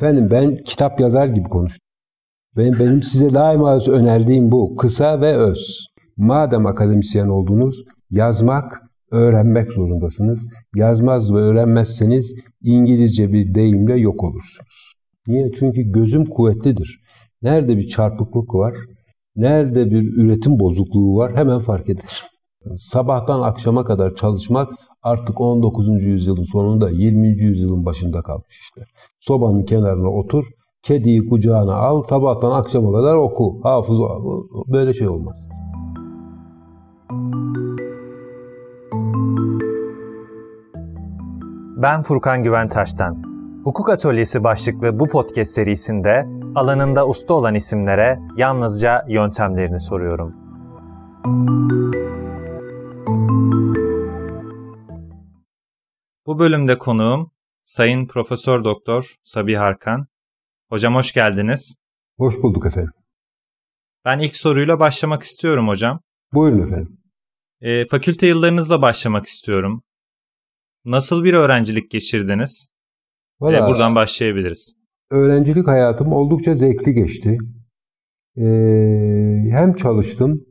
Efendim ben kitap yazar gibi konuştum. Benim, benim size daima önerdiğim bu. Kısa ve öz. Madem akademisyen oldunuz, yazmak, öğrenmek zorundasınız. Yazmaz ve öğrenmezseniz İngilizce bir deyimle yok olursunuz. Niye? Çünkü gözüm kuvvetlidir. Nerede bir çarpıklık var, nerede bir üretim bozukluğu var hemen fark eder. Sabahtan akşama kadar çalışmak artık 19. yüzyılın sonunda 20. yüzyılın başında kalmış işte. Sobanın kenarına otur, kediyi kucağına al, sabahtan akşama kadar oku, hafız böyle şey olmaz. Ben Furkan Güventaş'tan. Hukuk Atölyesi başlıklı bu podcast serisinde alanında usta olan isimlere yalnızca yöntemlerini soruyorum. Bu bölümde konuğum Sayın Profesör Doktor Sabiha Arkan. Hocam hoş geldiniz. Hoş bulduk efendim. Ben ilk soruyla başlamak istiyorum hocam. Buyurun efendim. E, fakülte yıllarınızla başlamak istiyorum. Nasıl bir öğrencilik geçirdiniz? Valla, e, buradan başlayabiliriz. Öğrencilik hayatım oldukça zevkli geçti. Ee, hem çalıştım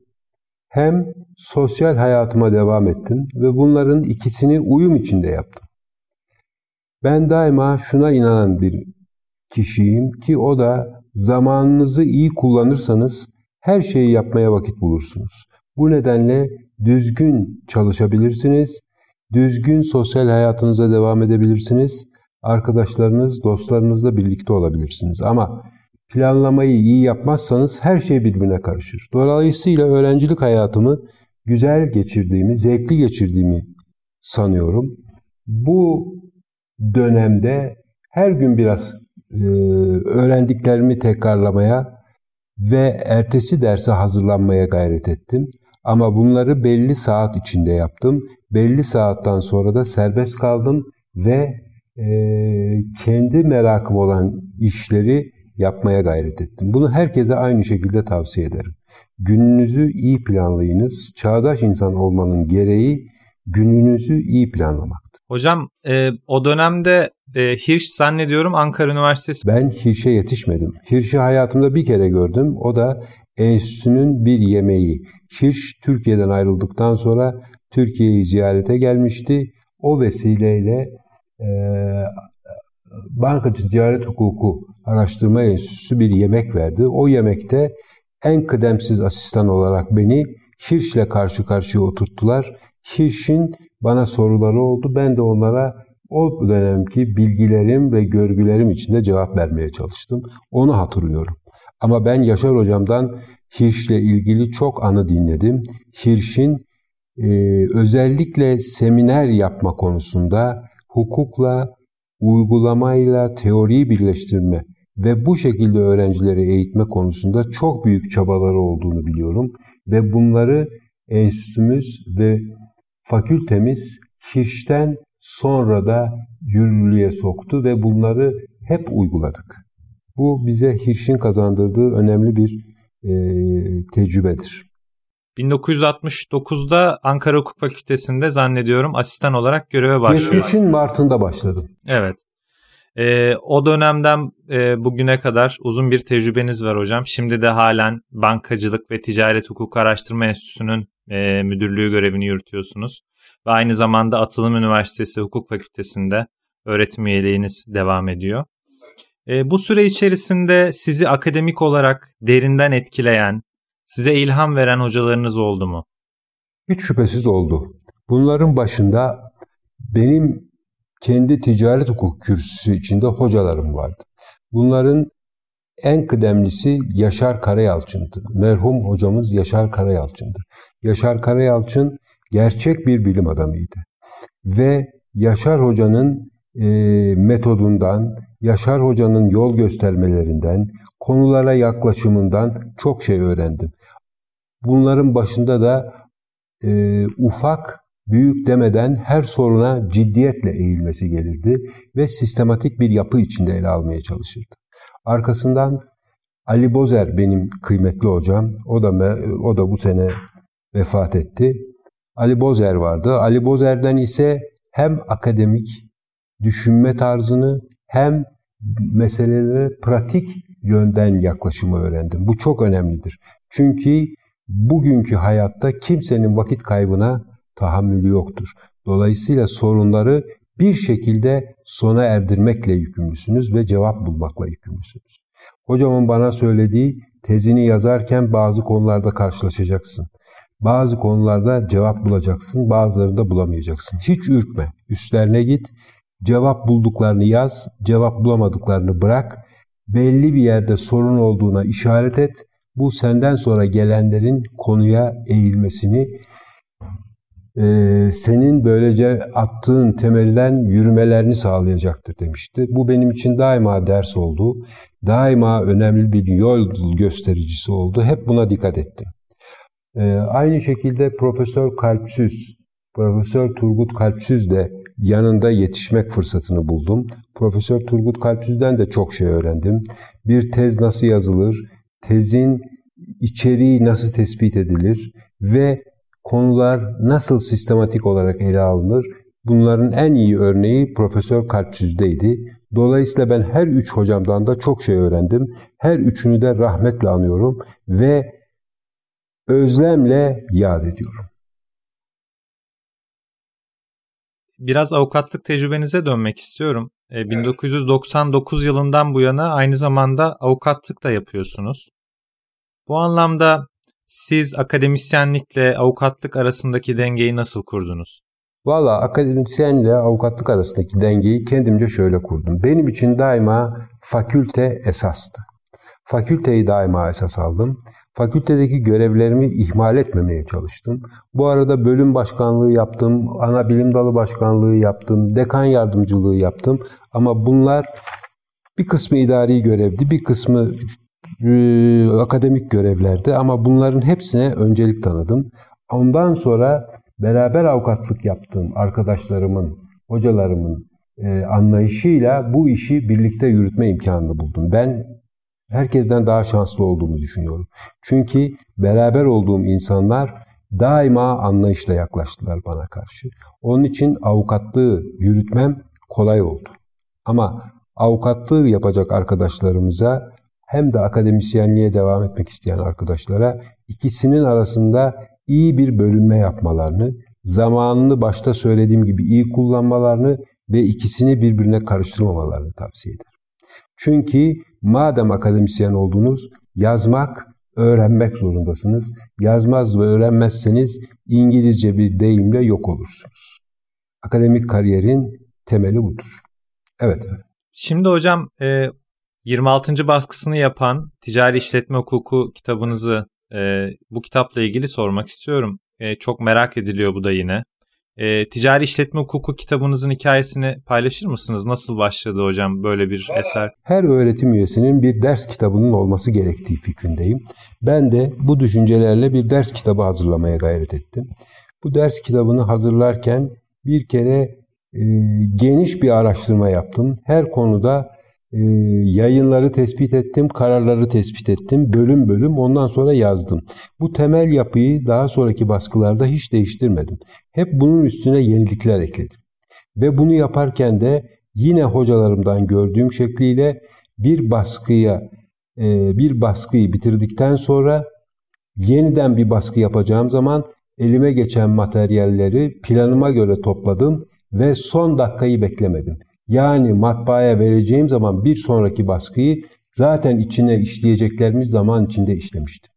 hem sosyal hayatıma devam ettim ve bunların ikisini uyum içinde yaptım. Ben daima şuna inanan bir kişiyim ki o da zamanınızı iyi kullanırsanız her şeyi yapmaya vakit bulursunuz. Bu nedenle düzgün çalışabilirsiniz, düzgün sosyal hayatınıza devam edebilirsiniz, arkadaşlarınız, dostlarınızla birlikte olabilirsiniz. Ama planlamayı iyi yapmazsanız her şey birbirine karışır. Dolayısıyla öğrencilik hayatımı güzel geçirdiğimi, zevkli geçirdiğimi sanıyorum. Bu dönemde her gün biraz e, öğrendiklerimi tekrarlamaya ve ertesi derse hazırlanmaya gayret ettim. Ama bunları belli saat içinde yaptım. Belli saatten sonra da serbest kaldım ve e, kendi merakım olan işleri yapmaya gayret ettim. Bunu herkese aynı şekilde tavsiye ederim. Gününüzü iyi planlayınız. Çağdaş insan olmanın gereği gününüzü iyi planlamaktır. Hocam e, o dönemde e, Hirsch zannediyorum Ankara Üniversitesi. Ben Hirsch'e yetişmedim. Hirsch'i hayatımda bir kere gördüm. O da enstitünün bir yemeği. Hirsch Türkiye'den ayrıldıktan sonra Türkiye'yi ziyarete gelmişti. O vesileyle e, Bankacı Ticaret Hukuku Araştırma Enstitüsü bir yemek verdi. O yemekte en kıdemsiz asistan olarak beni Hirsch'le karşı karşıya oturttular. Hirsch'in bana soruları oldu. Ben de onlara o dönemki bilgilerim ve görgülerim içinde cevap vermeye çalıştım. Onu hatırlıyorum. Ama ben Yaşar Hocam'dan Hirsch'le ilgili çok anı dinledim. Hirsch'in e, özellikle seminer yapma konusunda hukukla, uygulamayla teoriyi birleştirme ve bu şekilde öğrencileri eğitme konusunda çok büyük çabaları olduğunu biliyorum. Ve bunları enstitümüz ve fakültemiz Hirsch'ten sonra da yürürlüğe soktu ve bunları hep uyguladık. Bu bize Hirsch'in kazandırdığı önemli bir e, tecrübedir. 1969'da Ankara Hukuk Fakültesi'nde zannediyorum asistan olarak göreve başlıyor. Geçmişin Mart'ında başladım. Evet. E, o dönemden e, bugüne kadar uzun bir tecrübeniz var hocam. Şimdi de halen Bankacılık ve Ticaret Hukuk Araştırma Enstitüsü'nün e, müdürlüğü görevini yürütüyorsunuz. Ve aynı zamanda Atılım Üniversitesi Hukuk Fakültesi'nde öğretim üyeliğiniz devam ediyor. E, bu süre içerisinde sizi akademik olarak derinden etkileyen, size ilham veren hocalarınız oldu mu? Hiç şüphesiz oldu. Bunların başında benim kendi ticaret hukuk kürsüsü içinde hocalarım vardı. Bunların en kıdemlisi Yaşar Karayalçın'dı. Merhum hocamız Yaşar Karayalçın'dı. Yaşar Karayalçın gerçek bir bilim adamıydı. Ve Yaşar Hoca'nın e, metodundan, Yaşar Hoca'nın yol göstermelerinden, konulara yaklaşımından çok şey öğrendim. Bunların başında da e, ufak, büyük demeden her soruna ciddiyetle eğilmesi gelirdi ve sistematik bir yapı içinde ele almaya çalışırdı. Arkasından Ali Bozer benim kıymetli hocam. O da o da bu sene vefat etti. Ali Bozer vardı. Ali Bozer'den ise hem akademik düşünme tarzını hem meselelere pratik yönden yaklaşımı öğrendim. Bu çok önemlidir. Çünkü bugünkü hayatta kimsenin vakit kaybına tahammülü yoktur. Dolayısıyla sorunları bir şekilde sona erdirmekle yükümlüsünüz ve cevap bulmakla yükümlüsünüz. Hocamın bana söylediği tezini yazarken bazı konularda karşılaşacaksın. Bazı konularda cevap bulacaksın, bazılarında bulamayacaksın. Hiç ürkme, üstlerine git, cevap bulduklarını yaz, cevap bulamadıklarını bırak. Belli bir yerde sorun olduğuna işaret et. Bu senden sonra gelenlerin konuya eğilmesini, e, senin böylece attığın temelden yürümelerini sağlayacaktır demişti. Bu benim için daima ders oldu. Daima önemli bir yol göstericisi oldu. Hep buna dikkat ettim. E, aynı şekilde Profesör Kalpsüz, Profesör Turgut Kalpsüz de yanında yetişmek fırsatını buldum. Profesör Turgut Kalpsüz'den de çok şey öğrendim. Bir tez nasıl yazılır, tezin içeriği nasıl tespit edilir ve konular nasıl sistematik olarak ele alınır? Bunların en iyi örneği Profesör Kalpsüz'deydi. Dolayısıyla ben her üç hocamdan da çok şey öğrendim. Her üçünü de rahmetle anıyorum ve özlemle yad ediyorum. Biraz avukatlık tecrübenize dönmek istiyorum. 1999 e, yılından bu yana aynı zamanda avukatlık da yapıyorsunuz. Bu anlamda siz akademisyenlikle avukatlık arasındaki dengeyi nasıl kurdunuz? Valla akademisyenle avukatlık arasındaki dengeyi kendimce şöyle kurdum. Benim için daima fakülte esastı. Fakülteyi daima esas aldım. Fakültedeki görevlerimi ihmal etmemeye çalıştım. Bu arada bölüm başkanlığı yaptım, ana bilim dalı başkanlığı yaptım, dekan yardımcılığı yaptım. Ama bunlar bir kısmı idari görevdi, bir kısmı akademik görevlerdi. Ama bunların hepsine öncelik tanıdım. Ondan sonra beraber avukatlık yaptığım arkadaşlarımın, hocalarımın e, anlayışıyla bu işi birlikte yürütme imkanını buldum. Ben herkesten daha şanslı olduğumu düşünüyorum. Çünkü beraber olduğum insanlar daima anlayışla yaklaştılar bana karşı. Onun için avukatlığı yürütmem kolay oldu. Ama avukatlığı yapacak arkadaşlarımıza hem de akademisyenliğe devam etmek isteyen arkadaşlara ikisinin arasında iyi bir bölünme yapmalarını, zamanını başta söylediğim gibi iyi kullanmalarını ve ikisini birbirine karıştırmamalarını tavsiye ederim. Çünkü madem akademisyen oldunuz, yazmak, öğrenmek zorundasınız. Yazmaz ve öğrenmezseniz İngilizce bir deyimle yok olursunuz. Akademik kariyerin temeli budur. Evet. Şimdi hocam 26. E, baskısını yapan Ticari İşletme Hukuku kitabınızı e, bu kitapla ilgili sormak istiyorum. E, çok merak ediliyor bu da yine. E, ticari işletme hukuku kitabınızın hikayesini paylaşır mısınız? Nasıl başladı hocam böyle bir eser? Her öğretim üyesinin bir ders kitabının olması gerektiği fikrindeyim. Ben de bu düşüncelerle bir ders kitabı hazırlamaya gayret ettim. Bu ders kitabını hazırlarken bir kere e, geniş bir araştırma yaptım. Her konuda e, yayınları tespit ettim, kararları tespit ettim, bölüm bölüm ondan sonra yazdım. Bu temel yapıyı daha sonraki baskılarda hiç değiştirmedim. Hep bunun üstüne yenilikler ekledim. Ve bunu yaparken de yine hocalarımdan gördüğüm şekliyle bir baskıya e, bir baskıyı bitirdikten sonra yeniden bir baskı yapacağım zaman elime geçen materyalleri planıma göre topladım ve son dakikayı beklemedim. Yani matbaaya vereceğim zaman bir sonraki baskıyı zaten içine işleyeceklerimiz zaman içinde işlemiştim.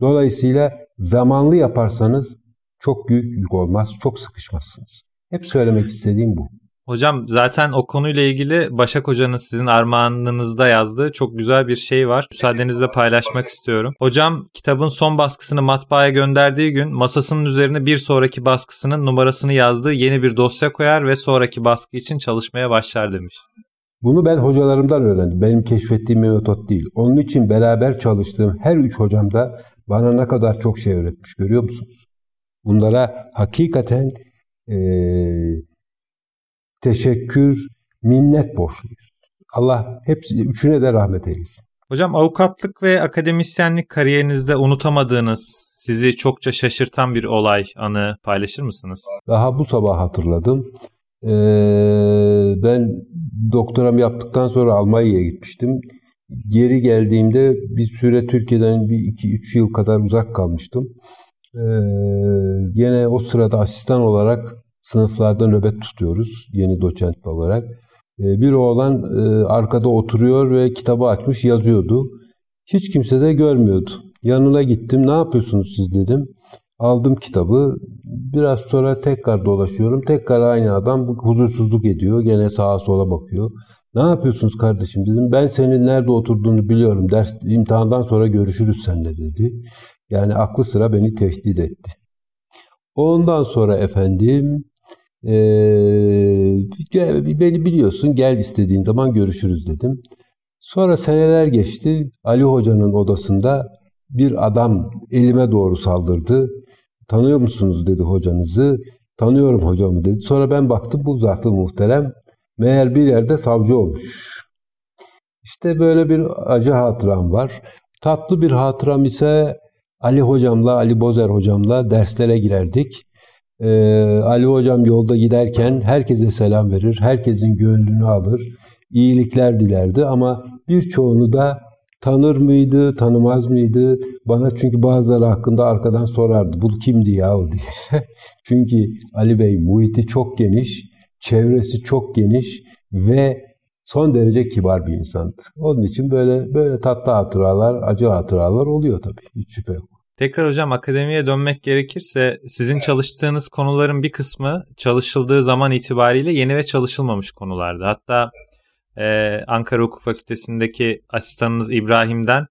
Dolayısıyla zamanlı yaparsanız çok büyük yük olmaz, çok sıkışmazsınız. Hep söylemek istediğim bu. Hocam zaten o konuyla ilgili Başak Hoca'nın sizin armağanınızda yazdığı çok güzel bir şey var. Müsaadenizle paylaşmak istiyorum. Hocam kitabın son baskısını matbaaya gönderdiği gün masasının üzerine bir sonraki baskısının numarasını yazdığı yeni bir dosya koyar ve sonraki baskı için çalışmaya başlar demiş. Bunu ben hocalarımdan öğrendim. Benim keşfettiğim bir metot değil. Onun için beraber çalıştığım her üç hocam da bana ne kadar çok şey öğretmiş görüyor musunuz? Bunlara hakikaten ee, teşekkür, minnet borçluyuz. Allah hepsi üçüne de rahmet eylesin. Hocam avukatlık ve akademisyenlik kariyerinizde unutamadığınız, sizi çokça şaşırtan bir olay, anı paylaşır mısınız? Daha bu sabah hatırladım. Ee, ben doktoram yaptıktan sonra Almanya'ya gitmiştim. Geri geldiğimde bir süre Türkiye'den bir iki üç yıl kadar uzak kalmıştım. Ee, yine o sırada asistan olarak sınıflarda nöbet tutuyoruz yeni doçent olarak. Ee, bir oğlan e, arkada oturuyor ve kitabı açmış yazıyordu. Hiç kimse de görmüyordu. Yanına gittim. Ne yapıyorsunuz siz dedim. Aldım kitabı. Biraz sonra tekrar dolaşıyorum. Tekrar aynı adam huzursuzluk ediyor. Gene sağa sola bakıyor. Ne yapıyorsunuz kardeşim dedim. Ben senin nerede oturduğunu biliyorum. Ders imtihandan sonra görüşürüz seninle dedi. Yani aklı sıra beni tehdit etti. Ondan sonra efendim ee, beni biliyorsun gel istediğin zaman görüşürüz dedim. Sonra seneler geçti. Ali Hoca'nın odasında bir adam elime doğru saldırdı. Tanıyor musunuz dedi hocanızı. Tanıyorum hocamı dedi. Sonra ben baktım bu zatlı muhterem meğer bir yerde savcı olmuş. İşte böyle bir acı hatıram var. Tatlı bir hatıram ise Ali hocamla, Ali Bozer hocamla derslere girerdik. Ee, Ali hocam yolda giderken herkese selam verir, herkesin gönlünü alır, iyilikler dilerdi ama birçoğunu da tanır mıydı, tanımaz mıydı? Bana çünkü bazıları hakkında arkadan sorardı. Bu kimdi yahu diye. çünkü Ali Bey muhiti çok geniş, çevresi çok geniş ve son derece kibar bir insandı. Onun için böyle böyle tatlı hatıralar, acı hatıralar oluyor tabii. Hiç şüphe yok. Tekrar hocam akademiye dönmek gerekirse sizin çalıştığınız konuların bir kısmı çalışıldığı zaman itibariyle yeni ve çalışılmamış konulardı. Hatta e, Ankara Hukuk Fakültesindeki asistanınız İbrahim'den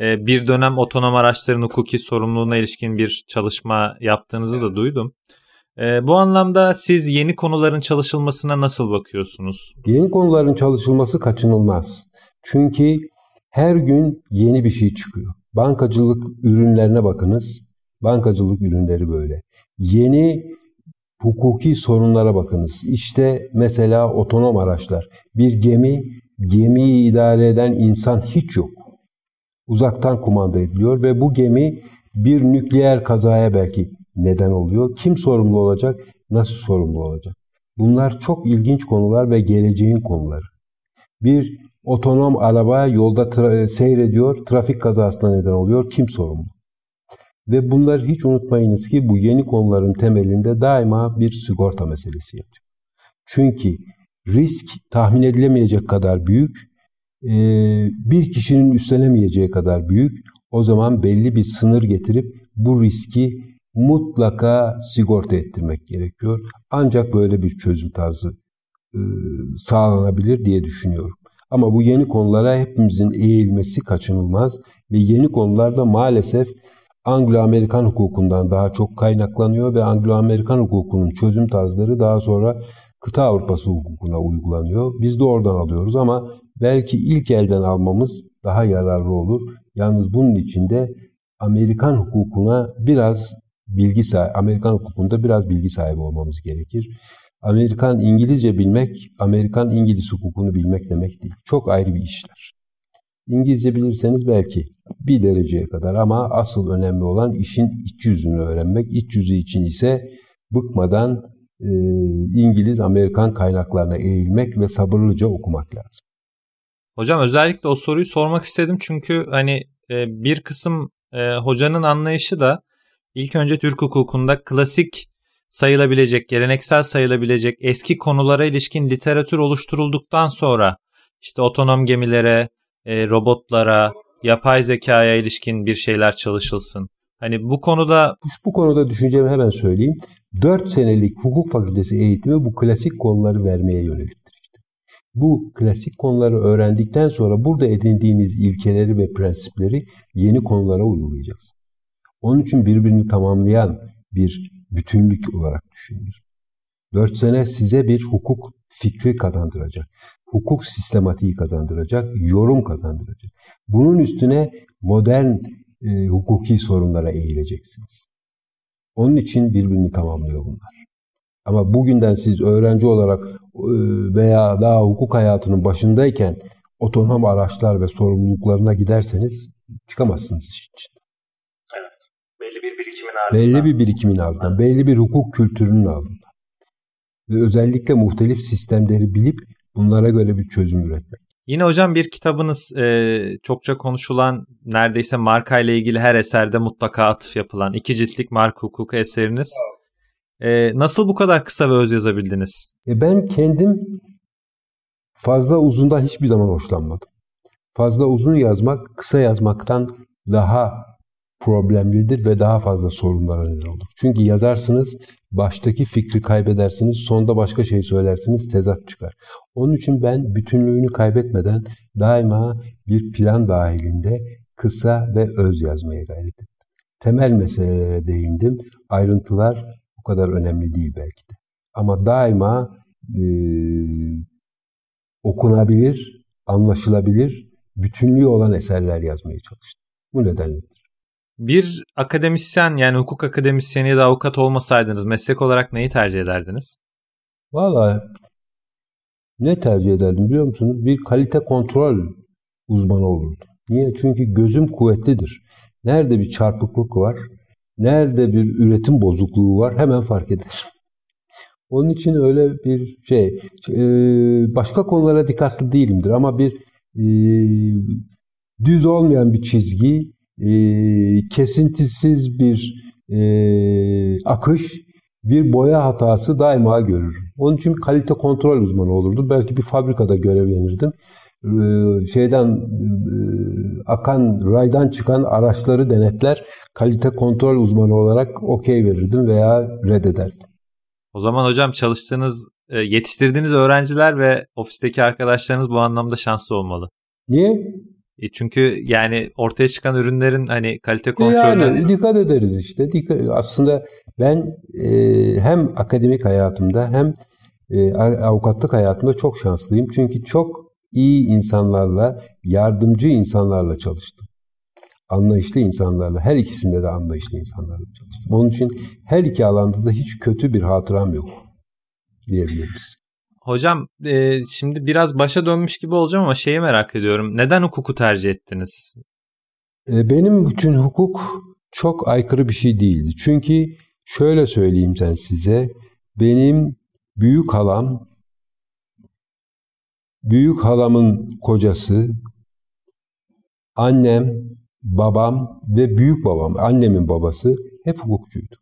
e, bir dönem otonom araçların hukuki sorumluluğuna ilişkin bir çalışma yaptığınızı da duydum. E, bu anlamda siz yeni konuların çalışılmasına nasıl bakıyorsunuz? Yeni konuların çalışılması kaçınılmaz. Çünkü her gün yeni bir şey çıkıyor. Bankacılık ürünlerine bakınız. Bankacılık ürünleri böyle. Yeni hukuki sorunlara bakınız. İşte mesela otonom araçlar. Bir gemi, gemiyi idare eden insan hiç yok. Uzaktan kumanda ediliyor ve bu gemi bir nükleer kazaya belki neden oluyor. Kim sorumlu olacak? Nasıl sorumlu olacak? Bunlar çok ilginç konular ve geleceğin konuları. Bir otonom araba yolda tra- seyrediyor, trafik kazasına neden oluyor. Kim sorumlu? Ve bunları hiç unutmayınız ki bu yeni konuların temelinde daima bir sigorta meselesi yatıyor. Çünkü risk tahmin edilemeyecek kadar büyük, bir kişinin üstlenemeyeceği kadar büyük. O zaman belli bir sınır getirip bu riski mutlaka sigorta ettirmek gerekiyor. Ancak böyle bir çözüm tarzı sağlanabilir diye düşünüyorum. Ama bu yeni konulara hepimizin eğilmesi kaçınılmaz ve yeni konularda maalesef Anglo-Amerikan hukukundan daha çok kaynaklanıyor ve Anglo-Amerikan hukukunun çözüm tarzları daha sonra kıta Avrupası hukukuna uygulanıyor. Biz de oradan alıyoruz ama belki ilk elden almamız daha yararlı olur. Yalnız bunun için de Amerikan hukukuna biraz bilgi sahibi, Amerikan hukukunda biraz bilgi sahibi olmamız gerekir. Amerikan İngilizce bilmek, Amerikan İngiliz hukukunu bilmek demek değil. Çok ayrı bir işler. İngilizce bilirseniz belki bir dereceye kadar ama asıl önemli olan işin iç yüzünü öğrenmek. İç yüzü için ise bıkmadan e, İngiliz, Amerikan kaynaklarına eğilmek ve sabırlıca okumak lazım. Hocam özellikle o soruyu sormak istedim çünkü hani e, bir kısım e, hocanın anlayışı da ilk önce Türk hukukunda klasik sayılabilecek, geleneksel sayılabilecek eski konulara ilişkin literatür oluşturulduktan sonra işte otonom gemilere, e, robotlara, yapay zekaya ilişkin bir şeyler çalışılsın. Hani bu konuda... Bu konuda düşüncemi hemen söyleyeyim. 4 senelik hukuk fakültesi eğitimi bu klasik konuları vermeye yöneliktir. Işte. Bu klasik konuları öğrendikten sonra burada edindiğiniz ilkeleri ve prensipleri yeni konulara uygulayacaksınız. Onun için birbirini tamamlayan bir bütünlük olarak düşününüz. 4 sene size bir hukuk fikri kazandıracak. Hukuk sistematiği kazandıracak, yorum kazandıracak. Bunun üstüne modern e, hukuki sorunlara eğileceksiniz. Onun için birbirini tamamlıyor bunlar. Ama bugünden siz öğrenci olarak e, veya daha hukuk hayatının başındayken otonom araçlar ve sorumluluklarına giderseniz çıkamazsınız iş için. Belli bir birikimin ardından. Belli bir birikimin ardından, belli bir hukuk kültürünün ardından. ve özellikle muhtelif sistemleri bilip bunlara göre bir çözüm üretmek. Yine hocam bir kitabınız e, çokça konuşulan neredeyse marka ile ilgili her eserde mutlaka atıf yapılan iki ciltlik marka hukuku eseriniz. E, nasıl bu kadar kısa ve öz yazabildiniz? E ben kendim fazla uzundan hiçbir zaman hoşlanmadım. Fazla uzun yazmak kısa yazmaktan daha problemlidir ve daha fazla sorunlara neden olur. Çünkü yazarsınız, baştaki fikri kaybedersiniz, sonda başka şey söylersiniz, tezat çıkar. Onun için ben bütünlüğünü kaybetmeden daima bir plan dahilinde kısa ve öz yazmaya gayret ettim. Temel meselelere değindim. Ayrıntılar o kadar önemli değil belki de. Ama daima e, okunabilir, anlaşılabilir, bütünlüğü olan eserler yazmaya çalıştım. Bu nedenledir. Bir akademisyen yani hukuk akademisyeni ya da avukat olmasaydınız meslek olarak neyi tercih ederdiniz? Valla ne tercih ederdim biliyor musunuz? Bir kalite kontrol uzmanı olurdum. Niye? Çünkü gözüm kuvvetlidir. Nerede bir çarpıklık var, nerede bir üretim bozukluğu var hemen fark ederim. Onun için öyle bir şey, e, başka konulara dikkatli değilimdir ama bir e, düz olmayan bir çizgi, e, kesintisiz bir akış, bir boya hatası daima görürüm. Onun için kalite kontrol uzmanı olurdum. Belki bir fabrikada görevlenirdim. Şeyden akan raydan çıkan araçları denetler, kalite kontrol uzmanı olarak okey verirdim veya reddederdim. O zaman hocam çalıştığınız, e, yetiştirdiğiniz öğrenciler ve ofisteki arkadaşlarınız bu anlamda şanslı olmalı. Niye? E çünkü yani ortaya çıkan ürünlerin hani kalite kontrolü... Yani dikkat ederiz işte. Dikkat, aslında ben e, hem akademik hayatımda hem e, avukatlık hayatımda çok şanslıyım. Çünkü çok iyi insanlarla, yardımcı insanlarla çalıştım anlayışlı insanlarla, her ikisinde de anlayışlı insanlarla çalıştım. Onun için her iki alanda da hiç kötü bir hatıram yok diyebiliriz. Hocam e, şimdi biraz başa dönmüş gibi olacağım ama şeyi merak ediyorum. Neden hukuku tercih ettiniz? E, benim için hukuk çok aykırı bir şey değildi. Çünkü şöyle söyleyeyim sen size. Benim büyük halam, büyük halamın kocası, annem, babam ve büyük babam, annemin babası hep hukukçuydu.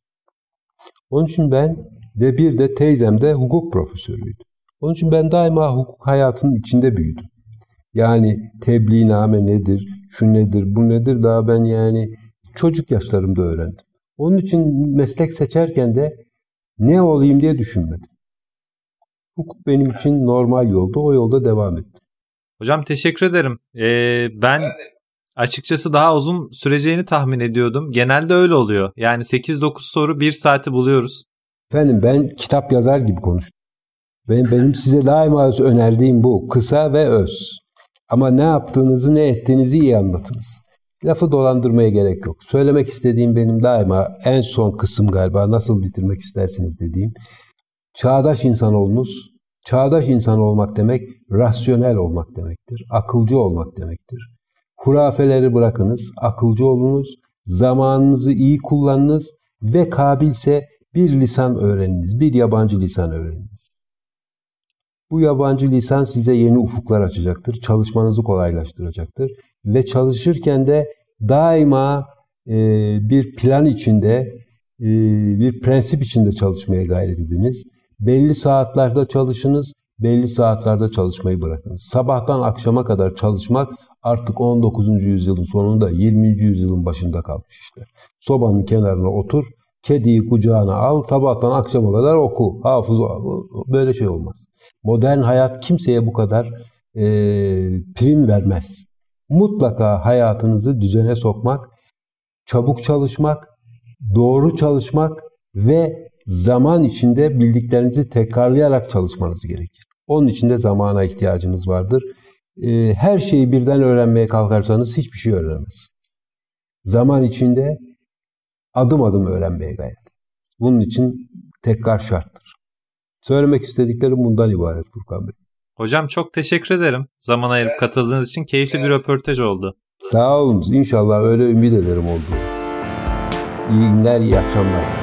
Onun için ben ve bir de teyzem de hukuk profesörüydü. Onun için ben daima hukuk hayatının içinde büyüdüm. Yani tebliğname nedir, şu nedir, bu nedir daha ben yani çocuk yaşlarımda öğrendim. Onun için meslek seçerken de ne olayım diye düşünmedim. Hukuk benim için normal yolda, o yolda devam ettim. Hocam teşekkür ederim. Ee, ben Açıkçası daha uzun süreceğini tahmin ediyordum. Genelde öyle oluyor. Yani 8-9 soru 1 saati buluyoruz. Efendim ben kitap yazar gibi konuştum. Benim, benim size daima önerdiğim bu. Kısa ve öz. Ama ne yaptığınızı ne ettiğinizi iyi anlatınız. Lafı dolandırmaya gerek yok. Söylemek istediğim benim daima en son kısım galiba nasıl bitirmek istersiniz dediğim. Çağdaş insan olunuz. Çağdaş insan olmak demek rasyonel olmak demektir. Akılcı olmak demektir. Hurafeleri bırakınız, akılcı olunuz, zamanınızı iyi kullanınız ve kabilse bir lisan öğreniniz, bir yabancı lisan öğreniniz. Bu yabancı lisan size yeni ufuklar açacaktır, çalışmanızı kolaylaştıracaktır ve çalışırken de daima e, bir plan içinde, e, bir prensip içinde çalışmaya gayret ediniz. Belli saatlerde çalışınız, belli saatlerde çalışmayı bırakınız. Sabahtan akşama kadar çalışmak artık 19. yüzyılın sonunda 20. yüzyılın başında kalmış işte. Sobanın kenarına otur, kediyi kucağına al, sabahtan akşama kadar oku, hafız böyle şey olmaz. Modern hayat kimseye bu kadar e, prim vermez. Mutlaka hayatınızı düzene sokmak, çabuk çalışmak, doğru çalışmak ve zaman içinde bildiklerinizi tekrarlayarak çalışmanız gerekir. Onun için de zamana ihtiyacınız vardır. Ee, her şeyi birden öğrenmeye kalkarsanız hiçbir şey öğrenemezsiniz. Zaman içinde adım adım öğrenmeye gayret. Bunun için tekrar şarttır. Söylemek istediklerim bundan ibaret Furkan Bey. Hocam çok teşekkür ederim. Zaman ayırıp katıldığınız için keyifli bir röportaj oldu. Sağ olun. İnşallah öyle ümit ederim oldu. İyi günler, iyi akşamlar.